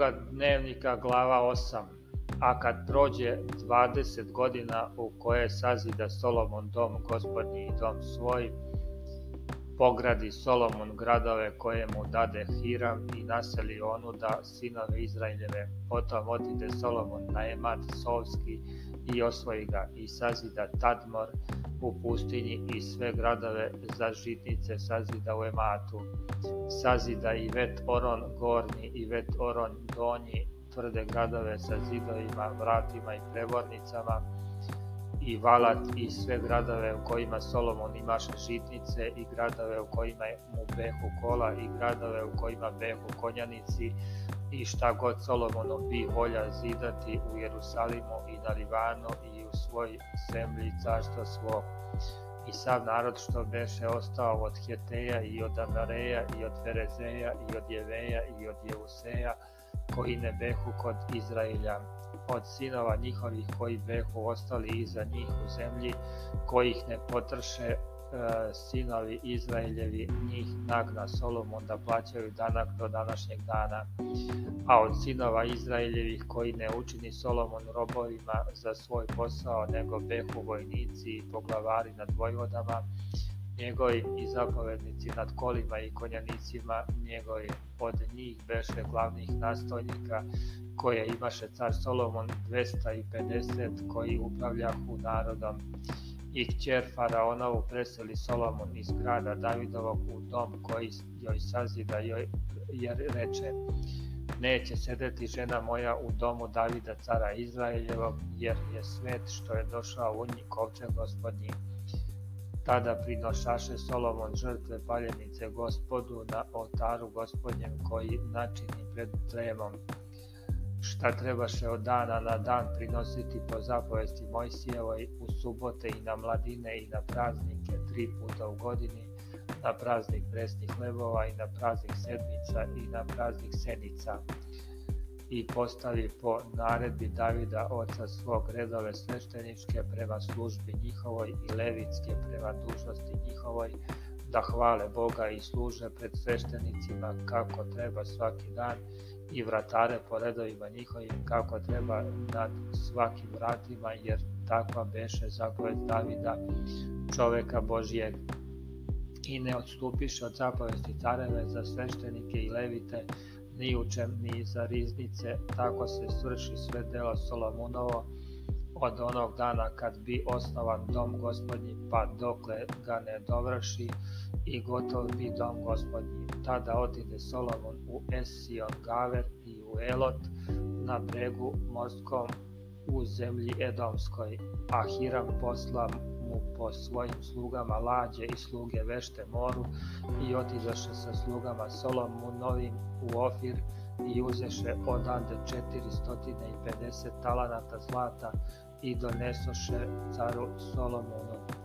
ovoga dnevnika glava 8, a kad prođe 20 godina u koje sazida Solomon dom gospodnji i dom svoj, pogradi Solomon gradove koje mu dade Hiram i naseli onu da sinove Izraeljeve. Potom otide Solomon na Emat Sovski i osvoji ga i sazida Tadmor u pustinji i sve gradove za žitnice sazida u Ematu. Sazida i Vet Oron gornji i Vet Oron donji tvrde gradove sa zidovima, vratima i prevodnicama i Valat i sve gradove u kojima Solomon imaše žitnice i gradove u kojima mu behu kola i gradove u kojima behu konjanici i šta god Solomonu bi volja zidati u Jerusalimu i na Livanu i u svoj zemlji carstva svog. I sav narod što beše ostao od Heteja i od Amareja i od Ferezeja i od Jeveja i od Jeuseja, ine behu kod Izraelja, od sinova njihovih koji behu ostali iza njih u zemlji, kojih ne potrše e, sinovi Izraeljevi njih nagna Solomon da plaćaju danak do današnjeg dana. A od sinova Izraeljevih koji ne učini Solomon robovima za svoj posao nego behu vojnici i poglavari nad vojvodama, njegovi i zapovednici nad kolima i konjanicima njegovi od njih beše glavnih nastojnika koje imaše car Solomon 250 koji upravljahu narodom i kćer Faraonovu preseli Solomon iz grada Davidovog u dom koji joj sazida joj, jer reče neće sedeti žena moja u domu Davida cara Izraeljevog jer je svet što je došao u njih ovce gospodnji Tada prinošaše Solomon žrtve paljenice gospodu na otaru gospodnjem koji načini pred drevom. Šta trebaše od dana na dan prinositi po zapovesti Mojsijevoj u subote i na mladine i na praznike tri puta u godini, na praznik presnih lebova i na praznik sedmica i na praznik senica i postavi po naredbi Davida oca svog redove svešteničke prema službi njihovoj i levitske prema dužnosti njihovoj, da hvale Boga i služe pred sveštenicima kako treba svaki dan i vratare po redovima njihovim kako treba nad svakim vratima, jer takva beše zapoved Davida, čoveka Božijeg. I ne odstupiš od zapovesti careve za sveštenike i levite, ni u učem ni za riznice, tako se svrši sve dela Solomunovo od onog dana kad bi osnovan dom gospodnji pa dokle ga ne dovrši i gotov bi dom gospodnji. Tada otide Solomon u Esion Gaver i u Elot na bregu morskom u zemlji Edomskoj, a Hiram posla mu po svojim slugama lađe i sluge vešte moru i otizaše sa slugama Solomunovim u Ofir i uzeše odande 450 talanata zlata i donesoše caru Solomonu.